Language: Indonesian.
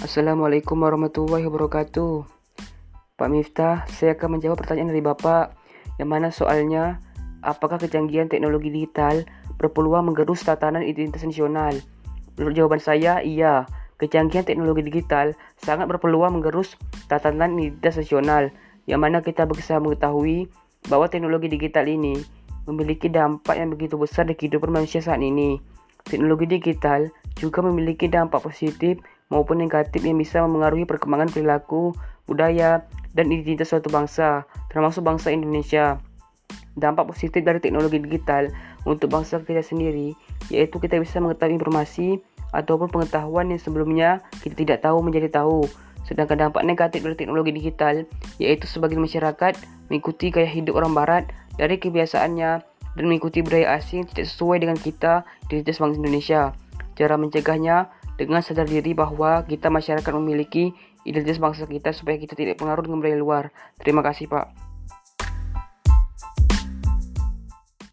Assalamualaikum warahmatullahi wabarakatuh. Pak Miftah, saya akan menjawab pertanyaan dari Bapak. Yang mana soalnya, apakah kecanggihan teknologi digital berpeluang menggerus tatanan identitas nasional? Menurut jawaban saya, iya. Kecanggihan teknologi digital sangat berpeluang menggerus tatanan identitas nasional, yang mana kita bisa mengetahui bahwa teknologi digital ini memiliki dampak yang begitu besar di kehidupan manusia saat ini. Teknologi digital juga memiliki dampak positif maupun negatif yang bisa memengaruhi perkembangan perilaku, budaya, dan identitas suatu bangsa, termasuk bangsa Indonesia. Dampak positif dari teknologi digital untuk bangsa kita sendiri, yaitu kita bisa mengetahui informasi ataupun pengetahuan yang sebelumnya kita tidak tahu menjadi tahu. Sedangkan dampak negatif dari teknologi digital yaitu sebagian masyarakat mengikuti gaya hidup orang barat dari kebiasaannya dan mengikuti budaya asing tidak sesuai dengan kita di bangsa Indonesia. Cara mencegahnya dengan sadar diri bahwa kita masyarakat memiliki identitas bangsa kita supaya kita tidak pengaruh dengan budaya luar. Terima kasih Pak.